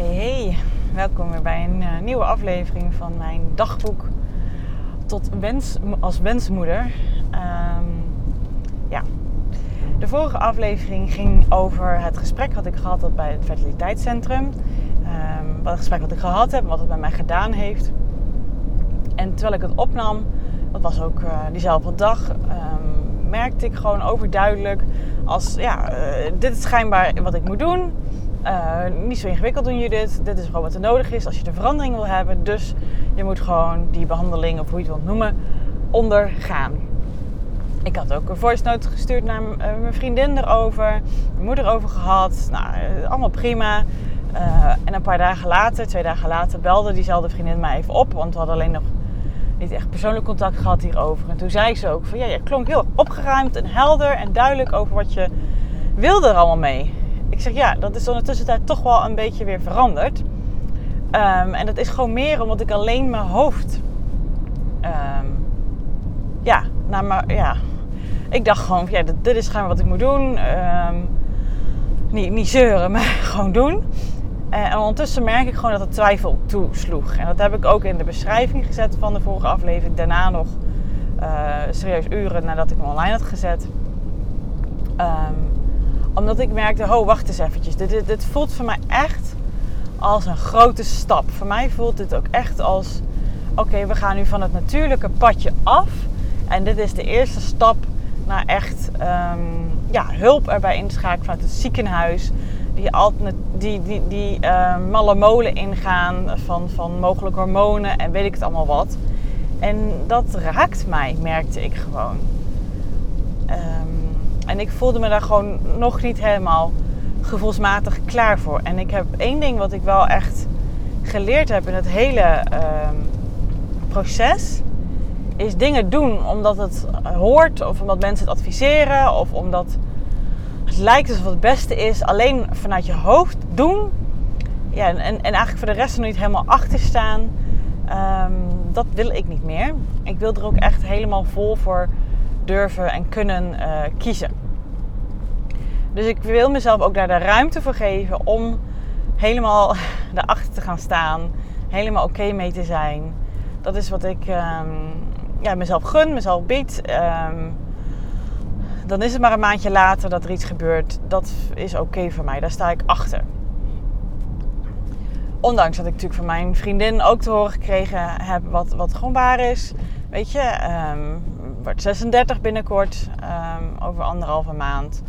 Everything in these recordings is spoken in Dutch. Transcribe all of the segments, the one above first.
Hey, welkom weer bij een uh, nieuwe aflevering van mijn dagboek tot wens, als wensmoeder. Um, ja, de vorige aflevering ging over het gesprek wat ik gehad had bij het fertiliteitscentrum. Um, wat het gesprek wat ik gehad heb, wat het bij mij gedaan heeft. En terwijl ik het opnam, dat was ook uh, diezelfde dag, um, merkte ik gewoon overduidelijk als ja, uh, dit is schijnbaar wat ik moet doen. Uh, niet zo ingewikkeld doen Judith. Dit is gewoon wat er nodig is als je de verandering wil hebben. Dus je moet gewoon die behandeling, of hoe je het wilt noemen, ondergaan. Ik had ook een voice note gestuurd naar uh, mijn vriendin erover. Mijn moeder over gehad. Nou, uh, allemaal prima. en een paar dagen later, twee dagen later, belde diezelfde vriendin mij even op. Want we hadden alleen nog niet echt persoonlijk contact gehad hierover. En toen zei ze ook van ja, je klonk heel opgeruimd en helder en duidelijk over wat je wilde er allemaal mee. Ik zeg ja, dat is in de tussentijd toch wel een beetje weer veranderd. Um, en dat is gewoon meer omdat ik alleen mijn hoofd. Um, ja, nou maar ja. Ik dacht gewoon, ja, dit, dit is gewoon wat ik moet doen. Um, niet, niet zeuren, maar gewoon doen. En ondertussen merk ik gewoon dat er twijfel toesloeg. En dat heb ik ook in de beschrijving gezet van de vorige aflevering. Daarna nog uh, serieus uren nadat ik hem online had gezet. Omdat ik merkte, oh wacht eens eventjes. Dit, dit, voelt voor mij echt als een grote stap. Voor mij voelt dit ook echt als, oké, we gaan nu van het natuurlijke padje af. En dit is de eerste stap naar echt um, ja, hulp erbij inschakelen vanuit het ziekenhuis. Die, die, die, die uh, malle molen ingaan van, van mogelijke hormonen en weet ik het allemaal wat. En dat raakt mij, merkte ik gewoon. En ik voelde me daar gewoon nog niet helemaal gevoelsmatig klaar voor. En ik heb één ding wat ik wel echt geleerd heb in het hele uh, proces. Is dingen doen omdat het hoort of omdat mensen het adviseren of omdat het lijkt alsof het het beste is. Alleen vanuit je hoofd doen. Ja, en, en eigenlijk voor de rest er niet helemaal achter staan. Um, dat wil ik niet meer. Ik wil er ook echt helemaal vol voor durven en kunnen uh, kiezen. Dus ik wil mezelf ook daar de ruimte voor geven om helemaal erachter te gaan staan. Helemaal oké mee te zijn. Dat is wat ik um, ja, mezelf gun, mezelf bied. Um, dan is het maar een maandje later dat er iets gebeurt. Dat is oké voor mij. Daar sta ik achter. Ondanks dat ik natuurlijk van mijn vriendin ook te horen gekregen heb wat, wat gewoon waar is. Weet je, um, wordt 36 binnenkort, over anderhalve maand.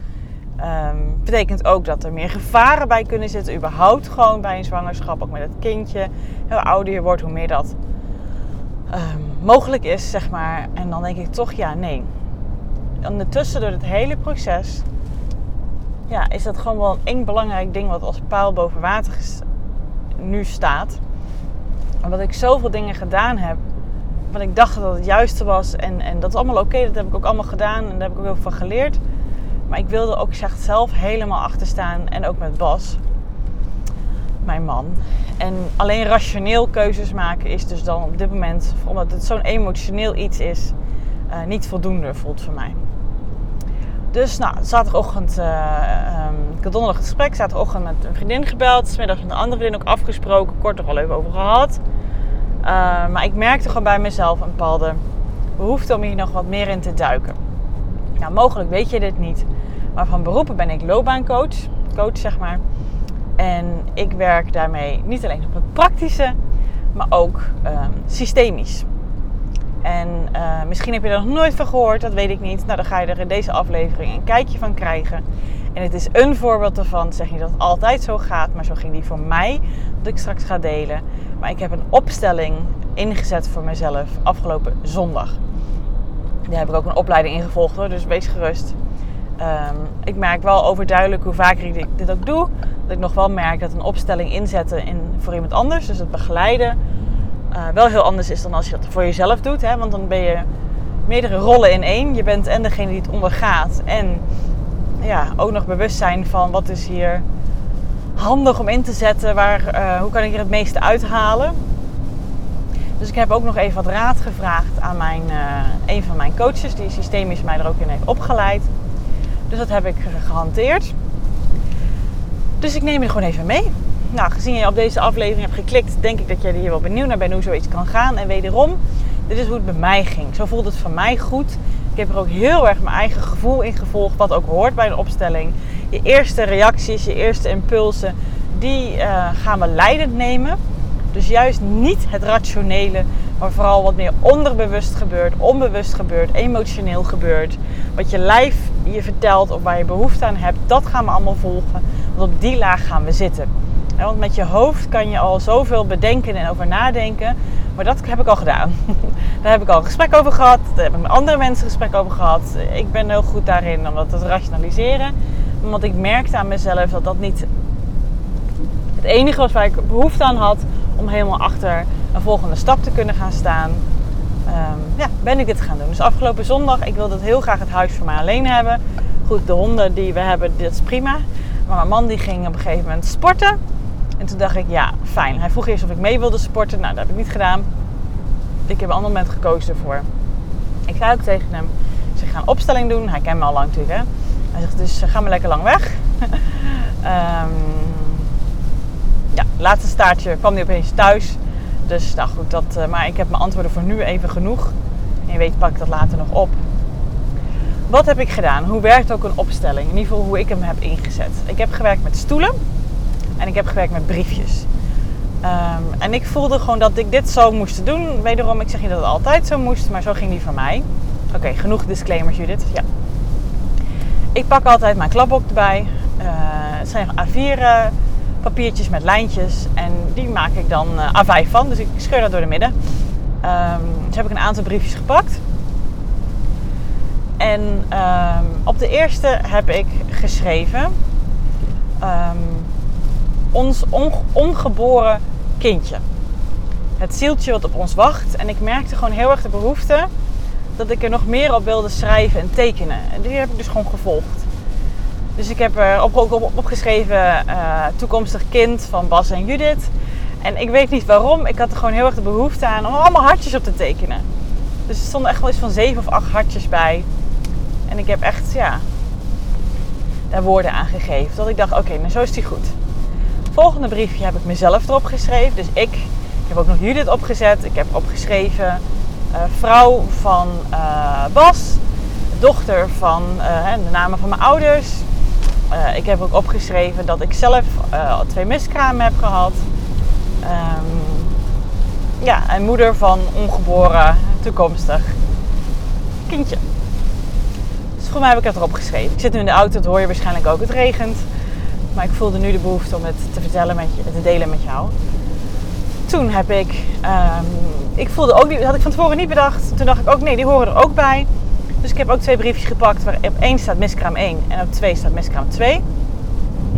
Um, betekent ook dat er meer gevaren bij kunnen zitten, überhaupt gewoon bij een zwangerschap, ook met het kindje. Hoe ouder je wordt, hoe meer dat um, mogelijk is, zeg maar. En dan denk ik toch, ja, nee. Ondertussen, door het hele proces, ja, is dat gewoon wel één belangrijk ding wat als paal boven water nu staat. Omdat ik zoveel dingen gedaan heb wat ik dacht dat het juiste was. En, en dat is allemaal oké, dat heb ik ook allemaal gedaan en daar heb ik ook heel veel van geleerd. Maar ik wilde ook echt zelf helemaal achter staan. En ook met Bas, mijn man. En alleen rationeel keuzes maken is dus dan op dit moment, omdat het zo'n emotioneel iets is, uh, niet voldoende voelt voor mij. Dus nou, zaterdagochtend, uh, ik had donderdag gesprek, zaterdagochtend met een vriendin gebeld, smiddags met een andere vriendin ook afgesproken, kort er al even over gehad. Uh, maar ik merkte gewoon bij mezelf een bepaalde behoefte om hier nog wat meer in te duiken. Nou, mogelijk weet je dit niet. Maar van beroepen ben ik loopbaancoach, coach zeg maar. En ik werk daarmee niet alleen op het praktische, maar ook um, systemisch. En uh, misschien heb je er nog nooit van gehoord, dat weet ik niet. Nou, dan ga je er in deze aflevering een kijkje van krijgen. En het is een voorbeeld ervan. Zeg niet dat het altijd zo gaat, maar zo ging die voor mij, dat ik straks ga delen. Maar ik heb een opstelling ingezet voor mezelf afgelopen zondag. Daar heb ik ook een opleiding in gevolgd hoor, dus wees gerust. Um, ik merk wel overduidelijk hoe vaker ik dit ook doe, dat ik nog wel merk dat een opstelling inzetten in, voor iemand anders, dus het begeleiden, uh, wel heel anders is dan als je dat voor jezelf doet. Hè? Want dan ben je meerdere rollen in één. Je bent en degene die het ondergaat en ja, ook nog bewust zijn van wat is hier handig om in te zetten, waar, uh, hoe kan ik er het meeste uithalen. Dus ik heb ook nog even wat raad gevraagd aan mijn, uh, een van mijn coaches, die systemisch mij er ook in heeft opgeleid. Dus dat heb ik gehanteerd. Dus ik neem je gewoon even mee. nou, gezien je op deze aflevering hebt geklikt, denk ik dat jij er hier wel benieuwd naar bent hoe zoiets kan gaan. En wederom, dit is hoe het bij mij ging. Zo voelt het voor mij goed. Ik heb er ook heel erg mijn eigen gevoel in gevolgd, wat ook hoort bij een opstelling. Je eerste reacties, je eerste impulsen, die uh, gaan we leidend nemen. Dus juist niet het rationele, maar vooral wat meer onderbewust gebeurt, onbewust gebeurt, emotioneel gebeurt. Wat je lijf je vertelt of waar je behoefte aan hebt, dat gaan we allemaal volgen. Want op die laag gaan we zitten. Want met je hoofd kan je al zoveel bedenken en over nadenken. Maar dat heb ik al gedaan. Daar heb ik al gesprek over gehad. Daar heb ik met andere mensen gesprek over gehad. Ik ben heel goed daarin om dat te rationaliseren. Want ik merkte aan mezelf dat dat niet het enige was waar ik behoefte aan had om helemaal achter een volgende stap te kunnen gaan staan. Um, ja, ben ik dit gaan doen. Dus afgelopen zondag, ik wilde heel graag het huis voor mij alleen hebben. Goed, de honden die we hebben, dit is prima. Maar mijn man die ging op een gegeven moment sporten. En toen dacht ik, ja, fijn. Hij vroeg eerst of ik mee wilde sporten. Nou, dat heb ik niet gedaan. Ik heb een ander moment gekozen ervoor. Ik zei ook tegen hem, ze gaan opstelling doen. Hij kent me al lang natuurlijk, hè. Hij zegt, dus ga maar lekker lang weg. um, ja, laatste staartje kwam hij opeens thuis. Dus nou goed, dat, uh, maar ik heb mijn antwoorden voor nu even genoeg. En je weet, pak ik dat later nog op. Wat heb ik gedaan? Hoe werkt ook een opstelling? In ieder geval hoe ik hem heb ingezet. Ik heb gewerkt met stoelen en ik heb gewerkt met briefjes. Um, en ik voelde gewoon dat ik dit zo moest doen. Wederom, ik zeg niet dat het altijd zo moest, maar zo ging die van mij. Oké, genoeg disclaimers Judith. Ja. Ik pak altijd mijn klapboek erbij. Uh, het zijn A4 papiertjes met lijntjes. En die maak ik dan uh, A5 van. Dus ik scheur dat door de midden. Um, dus heb ik een aantal briefjes gepakt. En um, op de eerste heb ik geschreven... Um, ons ongeboren kindje. Het zieltje wat op ons wacht. En ik merkte gewoon heel erg de behoefte dat ik er nog meer op wilde schrijven en tekenen. En die heb ik dus gewoon gevolgd. Dus ik heb er op, op, opgeschreven uh, toekomstig kind van Bas en Judith. En ik weet niet waarom. Ik had er gewoon heel erg de behoefte aan om allemaal hartjes op te tekenen. Dus er stonden echt wel eens van zeven of acht hartjes bij. En ik heb echt, ja, daar woorden aan gegeven. Dat ik dacht, oké, nou zo is die goed. Volgende briefje heb ik mezelf erop geschreven. Dus ik, heb ook nog Judith opgezet. Ik heb opgeschreven uh, vrouw van uh, Bas. Dochter van de namen van mijn ouders. Ik heb ook opgeschreven dat ik zelf twee miskramen heb gehad. Um, ja, en moeder van ongeboren toekomstig kindje. Dus voor mij heb ik het erop geschreven. Ik zit nu in de auto, dat hoor je waarschijnlijk ook. Het regent. Maar ik voelde nu de behoefte om het te vertellen met je, te delen met jou. Toen heb ik, um, ik voelde ook, dat had ik van tevoren niet bedacht. Toen dacht ik ook, nee, die horen er ook bij. Dus ik heb ook twee briefjes gepakt waar op één staat miskraam 1 en op 2 staat miskraam 2.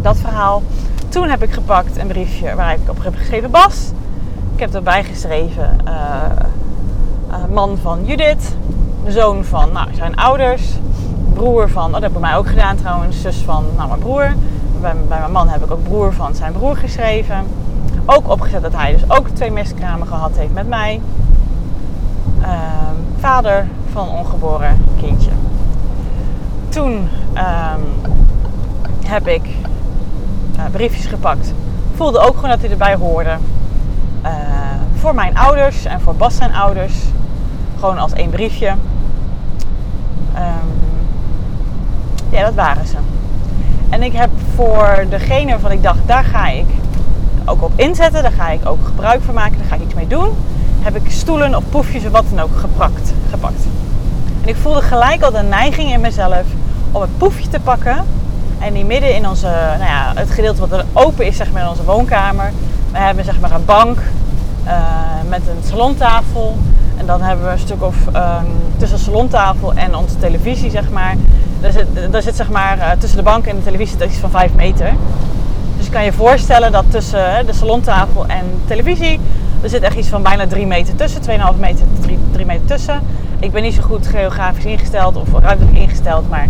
Dat verhaal. Toen heb ik gepakt een briefje waar ik op heb geschreven Bas. Ik heb erbij geschreven uh, uh, man van Judith, zoon van nou, zijn ouders, broer van, oh, dat heb ik bij mij ook gedaan trouwens, zus van nou, mijn broer bij, mijn man heb ik ook broer van zijn broer geschreven. Ook opgezet dat hij dus ook twee miskramen gehad heeft met mij. Uh, vader van een ongeboren kindje. Toen uh, heb ik uh, briefjes gepakt. Voelde ook gewoon dat hij erbij hoorde. Uh, voor mijn ouders en voor Bas zijn ouders. Gewoon als één briefje. Um, ja, dat waren ze. En ik heb voor degene waarvan ik dacht, daar ga ik ook op inzetten, daar ga ik ook gebruik van maken, daar ga ik iets mee doen, heb ik stoelen of poefjes of wat dan ook gepakt. gepakt. En ik voelde gelijk al de neiging in mezelf om het poefje te pakken en die midden in onze, nou ja, het gedeelte wat er open is, zeg maar in onze woonkamer. We hebben zeg maar een bank uh, met een salontafel. En dan hebben we een stuk of um, tussen de salontafel en onze televisie, zeg maar, daar zit, daar zit zeg maar uh, tussen de bank en de televisie iets van 5 meter. Dus je kan je voorstellen dat tussen de salontafel en televisie, er zit echt iets van bijna 3 meter tussen, 2,5 meter, 3, 3 meter tussen. Ik ben niet zo goed geografisch ingesteld of ruimtelijk ingesteld, maar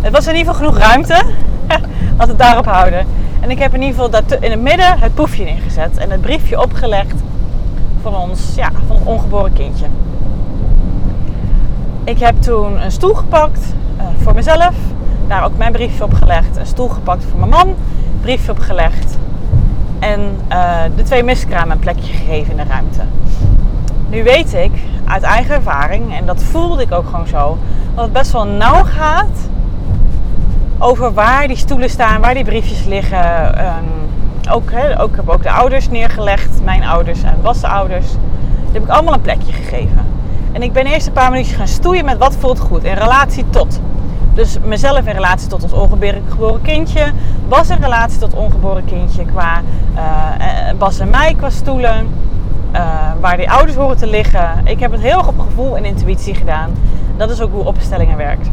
het was in ieder geval genoeg ruimte. Laat het daarop houden. En ik heb in ieder geval dat in het midden het poefje ingezet en het briefje opgelegd van ons, ja, van ons ongeboren kindje. Ik heb toen een stoel gepakt uh, voor mezelf. Daar ook mijn briefje op gelegd. Een stoel gepakt voor mijn man. Briefje opgelegd. En uh, de twee miskramen een plekje gegeven in de ruimte. Nu weet ik uit eigen ervaring, en dat voelde ik ook gewoon zo, dat het best wel nauw gaat over waar die stoelen staan, waar die briefjes liggen. Um, ook, he, ook, heb ook de ouders neergelegd, mijn ouders en Bas' ouders. Die heb ik allemaal een plekje gegeven. En ik ben eerst een paar minuutjes gaan stoeien met wat voelt goed in relatie tot. Dus mezelf in relatie tot ons ongeboren kindje. Bas in relatie tot ongeboren kindje qua uh, Bas en mij qua stoelen. Uh, waar die ouders horen te liggen. Ik heb het heel erg op gevoel en intuïtie gedaan. Dat is ook hoe opstellingen werkt.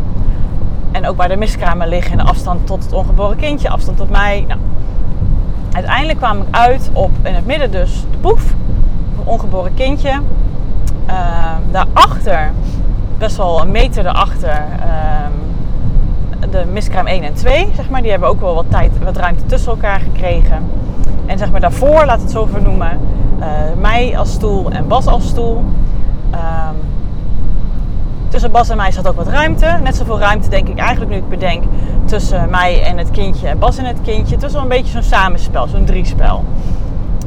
En ook waar de miskramen liggen in de afstand tot het ongeboren kindje, afstand tot mij. Nou, uiteindelijk kwam ik uit op in het midden dus de poef, een ongeboren kindje. Uh, daarachter, best wel een meter daarachter, uh, de miskraam 1 en 2, zeg maar. Die hebben ook wel wat tijd, wat ruimte tussen elkaar gekregen. En zeg maar daarvoor, laat het zo vernoemen, mij als stoel en Bas als stoel. Ehm, tussen Bas en mij zat ook wat ruimte. Net zoveel ruimte, denk ik eigenlijk, nu ik bedenk, tussen mij en het kindje en Bas en het kindje. Het was wel een beetje zo'n samenspel, zo'n driespel.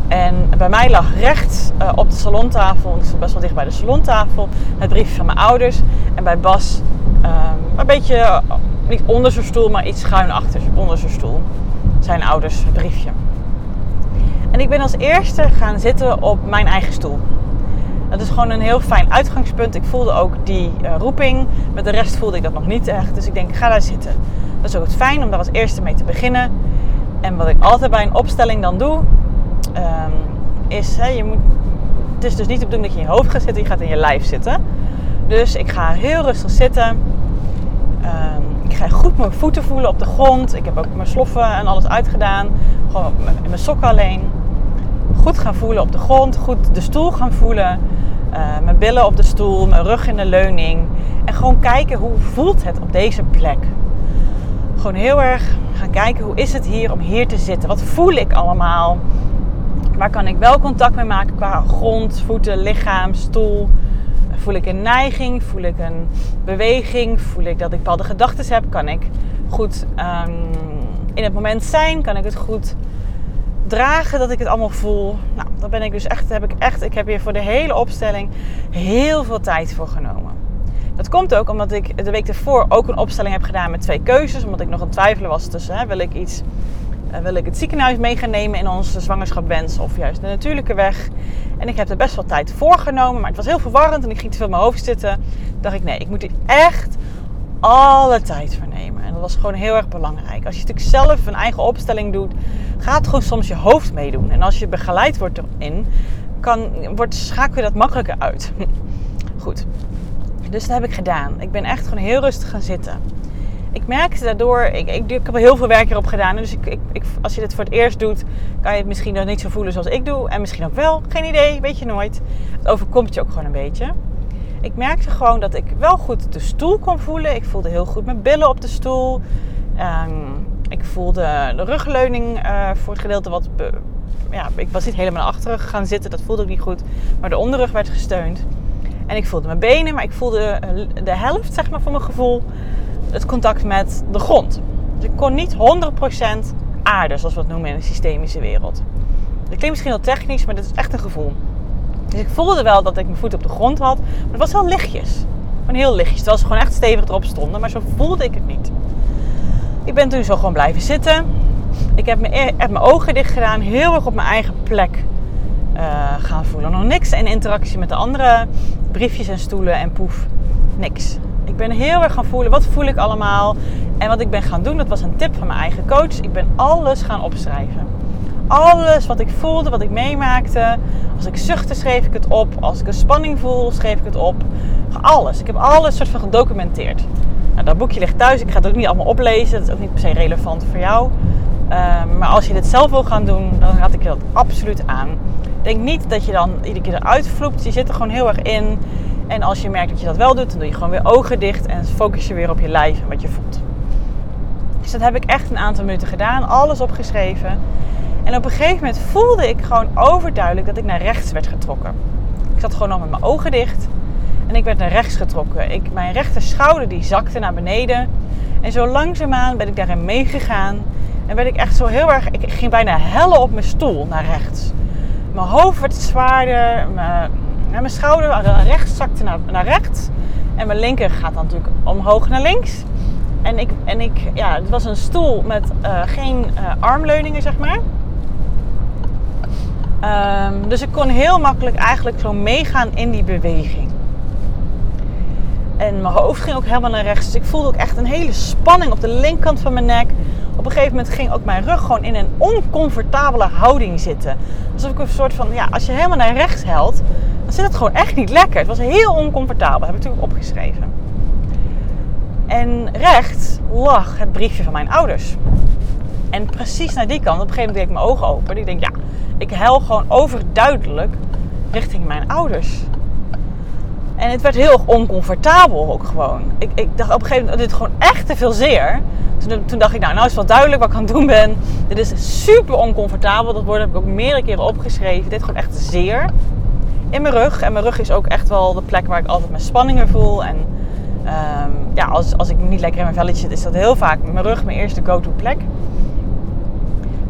En bij mij lag rechts uh, op de salontafel, ik stond best wel dicht bij de salontafel, het briefje van mijn ouders. En bij Bas uh, een beetje, uh, niet onder zijn stoel, maar iets schuin achter onder zijn stoel. Zijn ouders briefje. En ik ben als eerste gaan zitten op mijn eigen stoel. Dat is gewoon een heel fijn uitgangspunt. Ik voelde ook die uh, roeping. Met de rest voelde ik dat nog niet echt. Dus ik denk, ga daar zitten. Dat is ook fijn om daar als eerste mee te beginnen. En wat ik altijd bij een opstelling dan doe, um, is, je moet, het is dus niet de bedoeling dat je in je hoofd gaat zitten, je gaat in je lijf zitten. Dus ik ga heel rustig zitten. Um, ik ga goed mijn voeten voelen op de grond. Ik heb ook mijn sloffen en alles uitgedaan. Gewoon in mijn sokken alleen. Goed gaan voelen op de grond. Goed de stoel gaan voelen. Uh, mijn billen op de stoel, mijn rug in de leuning. En gewoon kijken hoe voelt het op deze plek. Gewoon heel erg gaan kijken hoe is het hier om hier te zitten. Wat voel ik allemaal? Waar kan ik wel contact mee maken qua grond, voeten, lichaam, stoel? Voel ik een neiging? Voel ik een beweging? Voel ik dat ik bepaalde gedachten heb? Kan ik goed um, in het moment zijn? Kan ik het goed dragen dat ik het allemaal voel? Nou, daar ben ik dus echt, heb ik echt, ik heb hier voor de hele opstelling heel veel tijd voor genomen. Dat komt ook omdat ik de week ervoor ook een opstelling heb gedaan met twee keuzes. Omdat ik nog aan het twijfelen was tussen, hè, wil ik iets wil ik het ziekenhuis mee gaan nemen in onze zwangerschapwens of juist de natuurlijke weg. En ik heb er best wel tijd voor genomen, maar het was heel verwarrend en ik ging te veel in mijn hoofd zitten. Dacht ik, nee, ik moet hier echt alle tijd voor nemen. En dat was gewoon heel erg belangrijk. Als je natuurlijk zelf een eigen opstelling doet, gaat gewoon soms je hoofd meedoen. En als je begeleid wordt erin, kan, wordt, schakel je dat makkelijker uit. Goed, dus dat heb ik gedaan. Ik ben echt gewoon heel rustig gaan zitten ik merkte daardoor, ik, ik, ik, heb er heel veel werk erop gedaan. Dus ik, ik, als je dit voor het eerst doet, kan je het misschien nog niet zo voelen zoals ik doe. En misschien ook wel, geen idee, weet je nooit. Het overkomt je ook gewoon een beetje. Ik merkte gewoon dat ik wel goed de stoel kon voelen. Ik voelde heel goed mijn billen op de stoel. Um, ik voelde de rugleuning uh, voor het gedeelte wat... ja, ik was niet helemaal naar achteren gaan zitten, dat voelde ik niet goed. Maar de onderrug werd gesteund. En ik voelde mijn benen, maar ik voelde eh, de helft zeg maar, van mijn gevoel het contact met de grond. Dus ik kon niet 100% aarde, zoals we het noemen in de systemische wereld. Dat klinkt misschien heel technisch, maar dit is echt een gevoel. Dus ik voelde wel dat ik mijn voet op de grond had, maar het was wel lichtjes. Gewoon heel lichtjes, terwijl ze gewoon echt stevig erop stonden, maar zo voelde ik het niet. Ik ben toen zo gewoon blijven zitten. Ik heb mijn, heb mijn ogen dicht gedaan, heel erg op mijn eigen plek uh, gaan voelen. Nog niks in interactie met de andere briefjes en stoelen en poef. Niks. Ik ben heel erg gaan voelen, wat voel ik allemaal? En wat ik ben gaan doen, dat was een tip van mijn eigen coach. Ik ben alles gaan opschrijven. Alles wat ik voelde, wat ik meemaakte. Als ik zuchtte, schreef ik het op. Als ik een spanning voel, schreef ik het op. Alles. Ik heb alles soort van gedocumenteerd. Nou, dat boekje ligt thuis. Ik ga het ook niet allemaal oplezen. Dat is ook niet per se relevant voor jou. Uh, maar als je dit zelf wil gaan doen, dan raad ik je dat absoluut aan. Denk niet dat je dan iedere keer eruit vloept. Je zit er gewoon heel erg in. En als je merkt dat je dat wel doet, dan doe je gewoon weer ogen dicht en focus je weer op je lijf en wat je voelt. Dus dat heb ik echt een aantal minuten gedaan, alles opgeschreven. En op een gegeven moment voelde ik gewoon overduidelijk dat ik naar rechts werd getrokken. Ik zat gewoon nog met mijn ogen dicht en ik werd naar rechts getrokken. Ik, mijn rechter schouder die zakte naar beneden. En zo langzaamaan ben ik daarin meegegaan. En werd ik echt zo heel erg... Ik ging bijna hellen op mijn stoel naar rechts. Mijn hoofd werd zwaarder. Mijn, mijn schouder naar rechts zakte naar, naar rechts. En mijn linker gaat dan natuurlijk omhoog naar links. En ik, en ik ja, het was een stoel met uh, geen uh, armleuningen, zeg maar. Um, dus ik kon heel makkelijk eigenlijk zo meegaan in die beweging. En mijn hoofd ging ook helemaal naar rechts. Dus ik voelde ook echt een hele spanning op de linkerkant van mijn nek. Op een gegeven moment ging ook mijn rug gewoon in een oncomfortabele houding zitten. Alsof ik een soort van, ja, als je helemaal naar rechts helt, dan zit het gewoon echt niet lekker. Het was heel oncomfortabel, heb ik natuurlijk opgeschreven. En rechts lag het briefje van mijn ouders. En precies naar die kant, op een gegeven moment deed ik mijn ogen open. Ik denk, ja, ik huil gewoon overduidelijk richting mijn ouders. En het werd heel oncomfortabel ook gewoon. Ik, ik dacht op een gegeven moment, dit gewoon echt te veel zeer. Toen, toen, dacht ik, nou, nou is wel duidelijk wat ik aan het doen ben. Dit is super oncomfortabel. Dat woord heb ik ook meerdere keren opgeschreven. Dit gewoon echt zeer in mijn rug. En mijn rug is ook echt wel de plek waar ik altijd mijn spanningen voel. En um, ja, als, als ik niet lekker in mijn velletje zit, is dat heel vaak mijn rug mijn eerste go-to plek.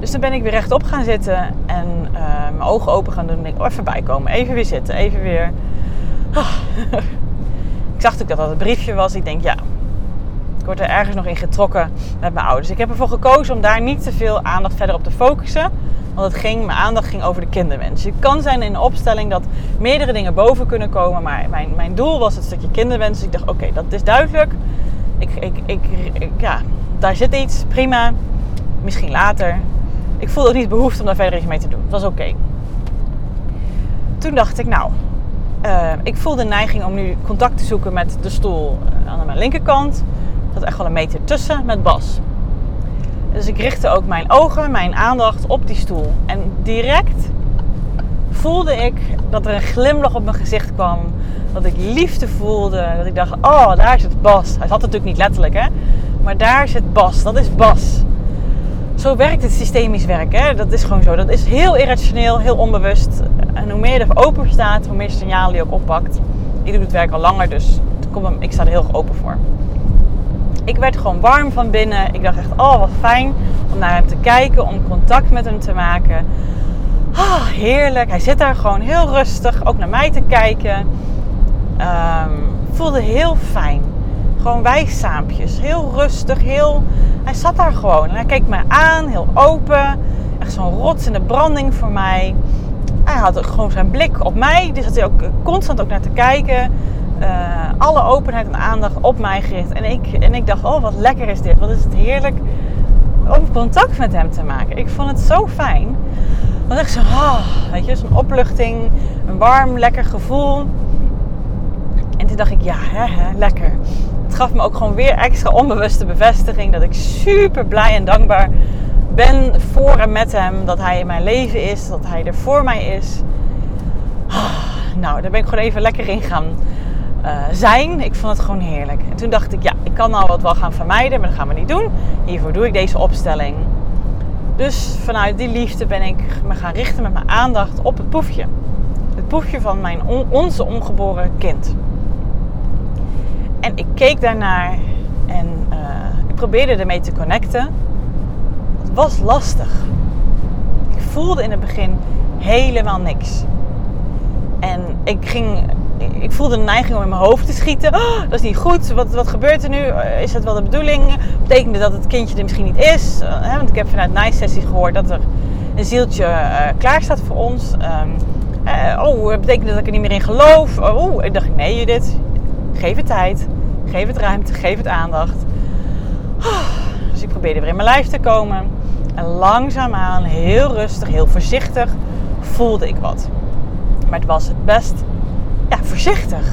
Dus toen ben ik weer rechtop gaan zitten en uh, mijn ogen open gaan doen. En ik, oh, even bijkomen, even weer zitten, even weer. Ah. ik zag natuurlijk dat dat een briefje was. Ik denk, ja, ik word er ergens nog in getrokken met mijn ouders. Ik heb ervoor gekozen om daar niet te veel aandacht verder op te focussen. Want het ging, mijn aandacht ging over de kinderwens. Het kan zijn in een opstelling dat meerdere dingen boven kunnen komen. Maar mijn, mijn doel was het stukje kinderwens. Dus ik dacht, oké, dat is duidelijk. Ik, ik, ik, ja, daar zit iets, prima. Misschien later. Ik voelde ook niet behoefte om daar verder iets mee te doen. Het was oké. Toen dacht ik, nou, uh, ik voelde de neiging om nu contact te zoeken met de stoel aan mijn linkerkant. Er zat echt wel een meter tussen met Bas. Dus ik richtte ook mijn ogen, mijn aandacht op die stoel. En direct voelde ik dat er een glimlach op mijn gezicht kwam. Dat ik liefde voelde. Dat ik dacht, oh, daar zit Bas. Hij zat natuurlijk niet letterlijk, hè. Maar daar zit Bas. Dat is Bas. Zo werkt het systemisch werk. Hè? Dat is gewoon zo. Dat is heel irrationeel, heel onbewust. En hoe meer je er open staat, hoe meer signalen je ook oppakt. Ik doe het werk al langer, dus ik sta er heel open voor ik werd gewoon warm van binnen. Ik dacht echt, oh wat fijn om naar hem te kijken, om contact met hem te maken. Oh, heerlijk. Hij zit daar gewoon heel rustig, ook naar mij te kijken. Um, voelde heel fijn. Gewoon wij saampjes. Heel rustig, heel... Hij zat daar gewoon en hij keek mij aan, heel open. Echt zo'n rots in de branding voor mij. Hij had gewoon zijn blik op mij. Dus zat hij ook constant ook naar te kijken. Eh, alle openheid en aandacht op mij gericht. En ik, en ik dacht, oh wat lekker is dit. Wat is het heerlijk om contact met hem te maken. Ik vond het zo fijn. Want echt zo, oh, weet je, zo'n opluchting. Een warm, lekker gevoel. En toen dacht ik, ja, hè, hè, lekker. Het gaf me ook gewoon weer extra onbewuste bevestiging. Dat ik super blij en dankbaar ben voor en met hem. Dat hij in mijn leven is. Dat hij er voor mij is. Oh, nou, daar ben ik gewoon even lekker in gaan uh, zijn. Ik vond het gewoon heerlijk. En toen dacht ik, ja, ik kan nou wat wel gaan vermijden, maar dat gaan we niet doen. Hiervoor doe ik deze opstelling. Dus vanuit die liefde ben ik me gaan richten met mijn aandacht op het poefje. Het poefje van mijn onze ongeboren kind. En ik keek daarnaar en uh, ik probeerde ermee te connecten. Het was lastig. Ik voelde in het begin helemaal niks. En ik ging ik voelde een neiging om in mijn hoofd te schieten. Oh, dat is niet goed. Wat, wat gebeurt er nu? Eh, is dat wel de bedoeling? Betekende dat het kindje er misschien niet is? Uh, hè, want ik heb vanuit Nice Sessies gehoord dat er een zieltje uh, klaar staat voor ons. Um, oh, betekent dat ik er niet meer in geloof? Oh, ik dacht, nee Judith, geef het tijd. Geef het ruimte, geef het aandacht. Oh, dus ik probeerde weer in mijn lijf te komen. En langzaamaan, heel rustig, heel voorzichtig, voelde ik wat. Maar het was het best ja, voorzichtig.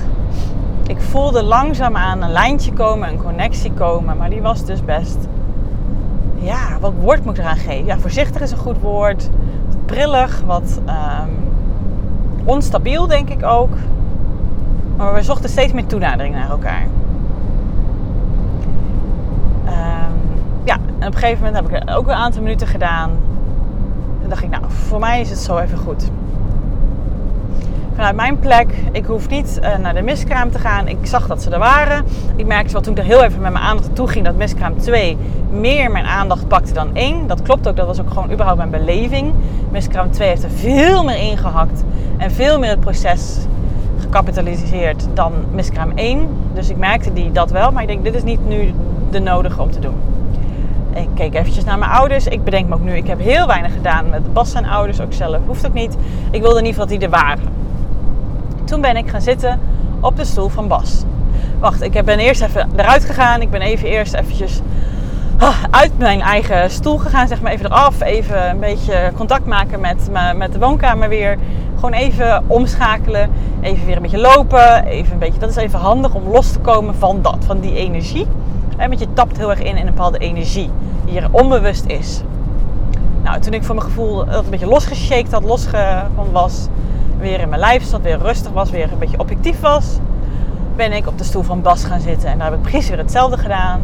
Ik voelde langzaam aan een lijntje komen, een connectie komen, maar die was dus best. Ja, wat woord moet ik eraan geven? Ja, voorzichtig is een goed woord. Wat brillig, wat um, onstabiel denk ik ook. Maar we zochten steeds meer toenadering naar elkaar. Um, ja, en op een gegeven moment heb ik ook een aantal minuten gedaan. Toen dacht ik, nou, voor mij is het zo even goed vanuit mijn plek. Ik hoef niet uh, naar de miskraam te gaan. Ik zag dat ze er waren. Ik merkte wel toen ik er heel even met mijn aandacht naartoe ging dat miskraam 2 meer mijn aandacht pakte dan 1. Dat klopt ook, dat was ook gewoon überhaupt mijn beleving. Miskraam 2 heeft er veel meer ingehakt en veel meer het proces gecapitaliseerd dan miskraam 1. Dus ik merkte die dat wel, maar ik denk dit is niet nu de nodige om te doen. Ik keek eventjes naar mijn ouders. Ik bedenk me ook nu, ik heb heel weinig gedaan met Bas zijn ouders, ook zelf. Hoeft ook niet. Ik wilde in ieder geval dat die er waren. Toen ben ik gaan zitten op de stoel van Bas. Wacht, ik ben eerst even eruit gegaan. Ik ben even eerst eventjes ah, uit mijn eigen stoel gegaan, zeg maar even eraf. Even een beetje contact maken met, met de woonkamer weer. Gewoon even omschakelen. Even weer een beetje lopen. Even een beetje, dat is even handig om los te komen van dat, van die energie. Want je tapt heel erg in in een bepaalde energie die hier onbewust is. Nou, toen ik voor mijn gevoel dat een beetje losgeshaked had, los van was, weer in mijn lijf zat, weer rustig was, weer een beetje objectief was, ben ik op de stoel van Bas gaan zitten. En daar heb ik precies weer hetzelfde gedaan.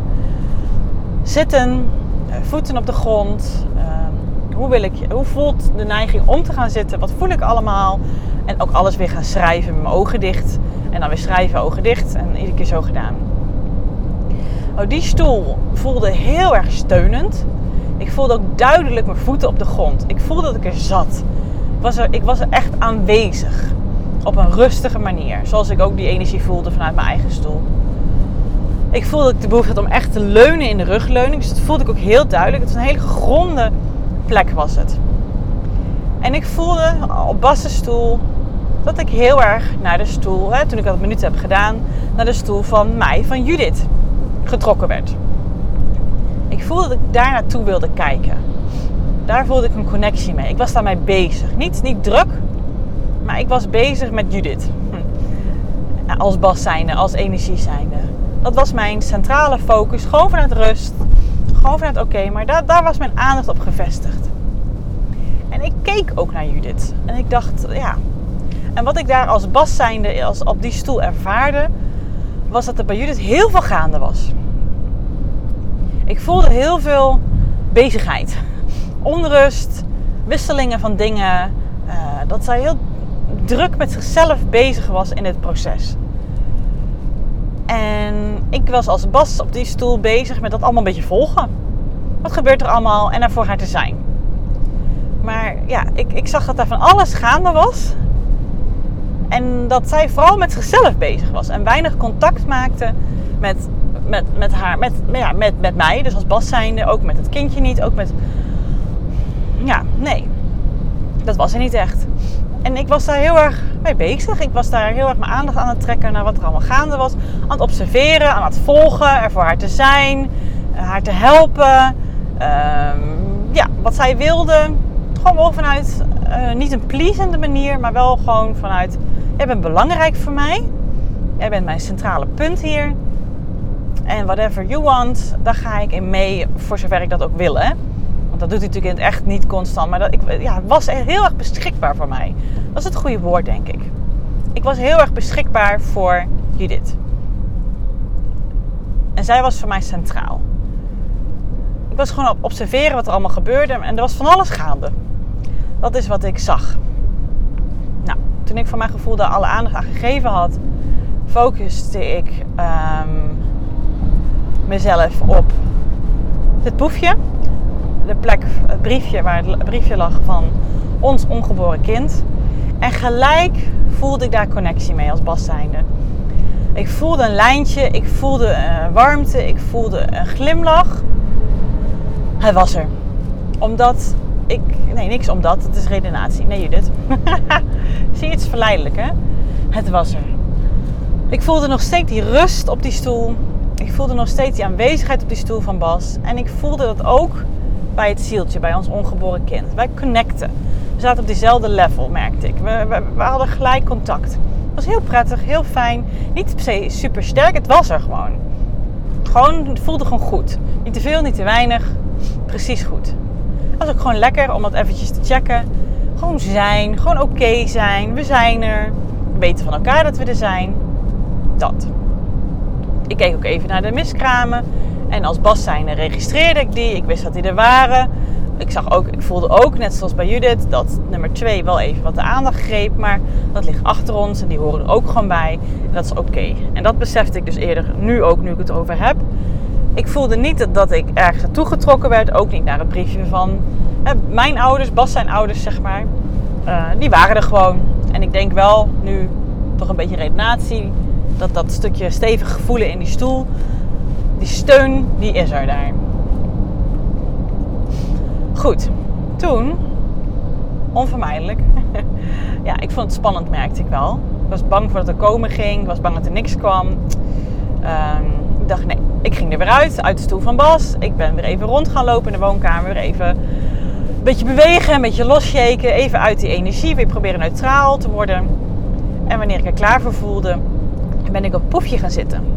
Zitten, eh, voeten op de grond. Hoe, wil ik, hoe voelt de neiging om te gaan zitten? Wat voel ik allemaal? En ook alles weer gaan schrijven met mijn ogen dicht. En dan weer schrijven, ogen dicht. En iedere keer zo gedaan. Oh, die stoel voelde heel erg steunend. Ik voelde ook duidelijk mijn voeten op de grond. Ik voelde dat ik er zat. Ik was er, ik was echt aanwezig. Op een rustige manier. Zoals ik ook die energie voelde vanuit mijn eigen stoel. Ik voelde dat ik de behoefte had om echt te leunen in de rugleuning. Dus dat voelde ik ook heel duidelijk. Het was een hele gegronde plek was het. En ik voelde op Bas' stoel dat ik heel erg naar de stoel, hè, toen ik dat minuut heb gedaan, naar de stoel van mij, van Judith getrokken werd. Ik voelde dat ik daar naartoe wilde kijken. Daar voelde ik een connectie mee. Ik was daarmee bezig. Niet, niet druk, maar ik was bezig met Judith. Hm. Als bas zijnde, als energie zijnde. Dat was mijn centrale focus. Gewoon vanuit rust. Gewoon oké. maar daar, daar was mijn aandacht op gevestigd. En ik keek ook naar Judith. En ik dacht, ja. En wat ik daar als bas zijnde, als op die stoel ervaarde, was dat er bij Judith heel veel gaande was. Ik voelde heel veel bezigheid, onrust, wisselingen van dingen. Uh, dat zij heel druk met zichzelf bezig was in het proces. En ik was als Bas op die stoel bezig met dat allemaal een beetje volgen. Wat gebeurt er allemaal en er voor haar te zijn. Maar ja, ik, ik zag dat er van alles gaande was. En dat zij vooral met zichzelf bezig was en weinig contact maakte met, met, met haar, met, ja, met, met mij, dus als Bas zijnde, ook met het kindje niet, ook met. Ja, nee. Dat was er niet echt. En ik was daar heel erg mee bezig. Ik was daar heel erg mijn aandacht aan het trekken naar wat er allemaal gaande was. Aan het observeren, aan het volgen, er voor haar te zijn, haar te helpen. Ehm, ja, wat zij wilde. Gewoon vanuit uh, niet een pleasende manier, maar wel gewoon vanuit Jij bent belangrijk voor mij. Jij bent mijn centrale punt hier. En whatever you want, daar ga ik in mee voor zover ik dat ook wil. Hè? Dat doet hij natuurlijk in het echt niet constant. Maar dat, ik ja, was heel erg beschikbaar voor mij. Dat is het goede woord, denk ik. Ik was heel erg beschikbaar voor Judith. En zij was voor mij centraal. Ik was gewoon op observeren wat er allemaal gebeurde. En er was van alles gaande. Dat is wat ik zag toen ik van mijn gevoel daar alle aandacht aan gegeven had, focuste ik ehm, mezelf op dit boefje. De plek, het briefje waar het briefje lag van ons ongeboren kind. En gelijk voelde ik daar connectie mee als Bas zijnde. Ik voelde een lijntje, ik voelde een warmte, ik voelde een glimlach. Hij was er. Omdat ik, nee, niks omdat. Het is redenatie. Nee, Judith. Zie je, het verleidelijk, hè? Het was er. Ik voelde nog steeds die rust op die stoel. Ik voelde nog steeds die aanwezigheid op die stoel van Bas. En ik voelde dat ook bij het zieltje, bij ons ongeboren kind. Wij connecten. We zaten op diezelfde level, merkte ik. We, we, hadden gelijk contact. Het was heel prettig, heel fijn. Niet se super sterk, het was er gewoon. Gewoon, het voelde gewoon goed. Niet te veel, niet te weinig. Precies goed. Het was ook gewoon lekker om dat eventjes te checken. Gewoon zijn, gewoon oké zijn. We zijn er. We weten van elkaar dat we er zijn. Dat. Ik keek ook even naar de miskramen. En als Bas registreerde ik die. Ik wist dat die er waren. ik zag ook, ik voelde ook, net zoals bij Judith, dat nummer 2 wel even wat de aandacht greep. Maar dat ligt achter ons en die horen er ook gewoon bij. En dat is oké. En dat besefte ik dus eerder, nu ook, nu ik het over heb. Ik voelde niet dat, ik ergens naartoe getrokken werd. Ook niet naar het briefje van mijn ouders, Bas zijn ouders, zeg maar. Uh, die waren er gewoon. En ik denk wel, nu toch een beetje redenatie, dat dat stukje stevig voelen in die stoel, die steun, die is er daar. Goed, toen, onvermijdelijk, ja, ik vond het spannend, merkte ik wel. Ik was bang voor dat er komen ging, ik was bang dat er niks kwam. Ehm, ik dacht, nee, ik ging er weer uit, uit de stoel van Bas. Ik ben weer even rond gaan lopen in de woonkamer, even een beetje bewegen, een beetje losshaken, even uit die energie, weer proberen neutraal te worden. En wanneer ik er klaar voor voelde, ben ik op poefje gaan zitten.